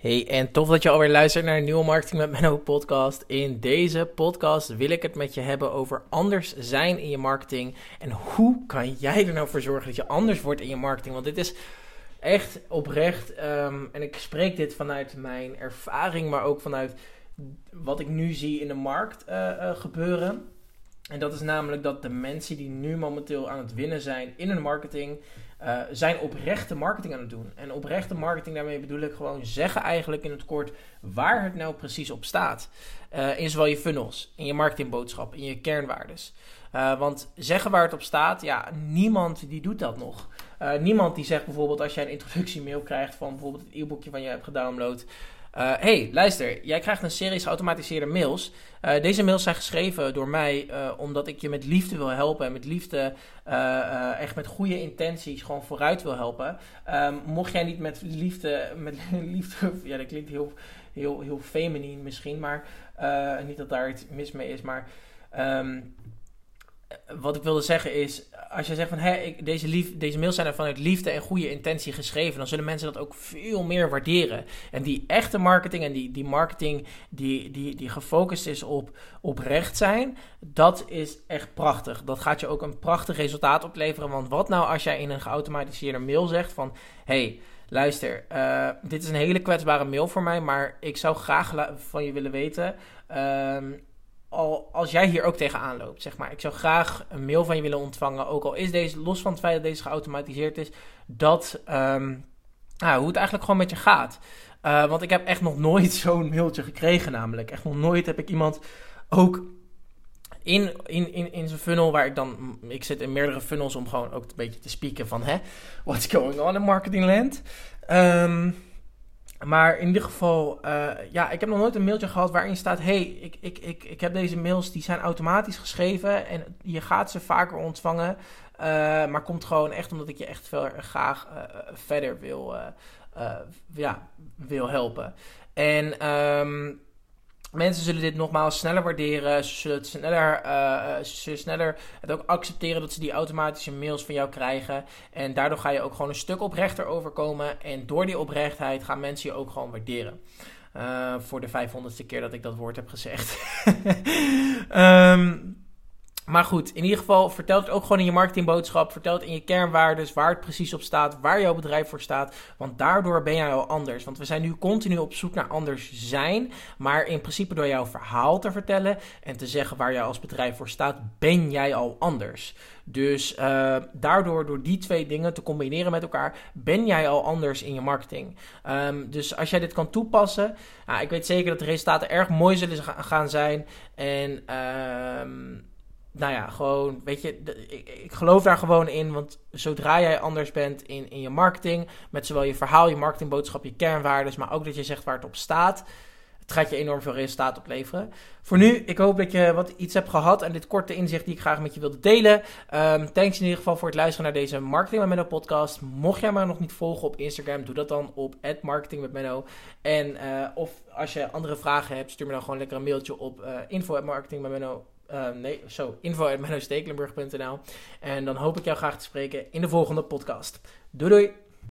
Hey, en tof dat je alweer luistert naar een nieuwe Marketing met Menno podcast. In deze podcast wil ik het met je hebben over anders zijn in je marketing. En hoe kan jij er nou voor zorgen dat je anders wordt in je marketing? Want dit is echt oprecht, um, en ik spreek dit vanuit mijn ervaring, maar ook vanuit wat ik nu zie in de markt uh, uh, gebeuren. En dat is namelijk dat de mensen die nu momenteel aan het winnen zijn in hun marketing, uh, zijn oprechte marketing aan het doen. En oprechte marketing, daarmee bedoel ik gewoon zeggen eigenlijk in het kort waar het nou precies op staat. Uh, in zowel je funnels, in je marketingboodschap, in je kernwaardes. Uh, want zeggen waar het op staat, ja, niemand die doet dat nog. niemand die zegt bijvoorbeeld als jij een introductiemail krijgt van bijvoorbeeld het e-boekje van je hebt gedownload. Uh, hey, luister, jij krijgt een serie geautomatiseerde mails. Uh, deze mails zijn geschreven door mij uh, omdat ik je met liefde wil helpen en met liefde, echt met goede intenties, gewoon vooruit wil helpen. Um, mocht jij niet met liefde, met liefde, ja, dat klinkt heel, heel, heel feminien misschien, maar niet dat daar iets mis mee is, maar. Um, wat ik wilde zeggen is, als je zegt van hé, deze, lief, deze mails zijn er vanuit liefde en goede intentie geschreven, dan zullen mensen dat ook veel meer waarderen. En die echte marketing en die, die marketing die, die, die gefocust is op oprecht zijn, dat is echt prachtig. Dat gaat je ook een prachtig resultaat opleveren. Want wat nou als jij in een geautomatiseerde mail zegt van hé, luister, uh, dit is een hele kwetsbare mail voor mij, maar ik zou graag van je willen weten. Uh, al, als jij hier ook tegenaan loopt, zeg maar. Ik zou graag een mail van je willen ontvangen. Ook al is deze, los van het feit dat deze geautomatiseerd is, dat, um, nou, hoe het eigenlijk gewoon met je gaat. Uh, want ik heb echt nog nooit zo'n mailtje gekregen, namelijk. Echt nog nooit heb ik iemand ook in, in, in, in zijn funnel, waar ik dan, ik zit in meerdere funnels om gewoon ook een beetje te spieken van, hè, what's going on in marketingland? Um, maar in ieder geval, uh, ja, ik heb nog nooit een mailtje gehad waarin staat: hey, ik, ik, ik, ik heb deze mails, die zijn automatisch geschreven en je gaat ze vaker ontvangen. Uh, maar komt gewoon echt omdat ik je echt veel graag uh, verder wil, ja, wil helpen. En um, Mensen zullen dit nogmaals sneller waarderen. Ze zullen, het sneller, uh, ze zullen sneller het ook accepteren dat ze die automatische mails van jou krijgen. En daardoor ga je ook gewoon een stuk oprechter overkomen. En door die oprechtheid gaan mensen je ook gewoon waarderen. Uh, voor de vijfhonderdste keer dat ik dat woord heb gezegd. um, Maar goed, in ieder geval, vertel het ook gewoon in je marketingboodschap. Vertel het in je kernwaardes, waar het precies op staat, waar jouw bedrijf voor staat. Want daardoor ben jij al anders. Want we zijn nu continu op zoek naar anders zijn. Maar in principe door jouw verhaal te vertellen en te zeggen waar jij als bedrijf voor staat, ben jij al anders. Dus uh, daardoor, door die twee dingen te combineren met elkaar, ben jij al anders in je marketing. Um, dus als jij dit kan toepassen, ik weet zeker dat de resultaten erg mooi zullen gaan zijn. En... Um, nou ja, gewoon, weet je, ik, ik, geloof daar gewoon in. Want zodra jij anders bent in, in je marketing, met zowel je verhaal, je marketingboodschap, je kernwaardes, maar ook dat je zegt waar het op staat, het gaat je enorm veel resultaat opleveren. Voor nu, ik hoop dat je wat iets hebt gehad en dit korte inzicht die ik graag met je wilde delen. Um, thanks in ieder geval voor het luisteren naar deze Marketing met Menno podcast. Mocht jij mij nog niet volgen op Instagram, doe dat dan op Marketing. En uh, of als je andere vragen hebt, stuur me dan gewoon lekker een mailtje op uh, uh, nee, zo, info.mennostekelenburg.nl. En dan hoop ik jou graag te spreken in de volgende podcast. Doei doei!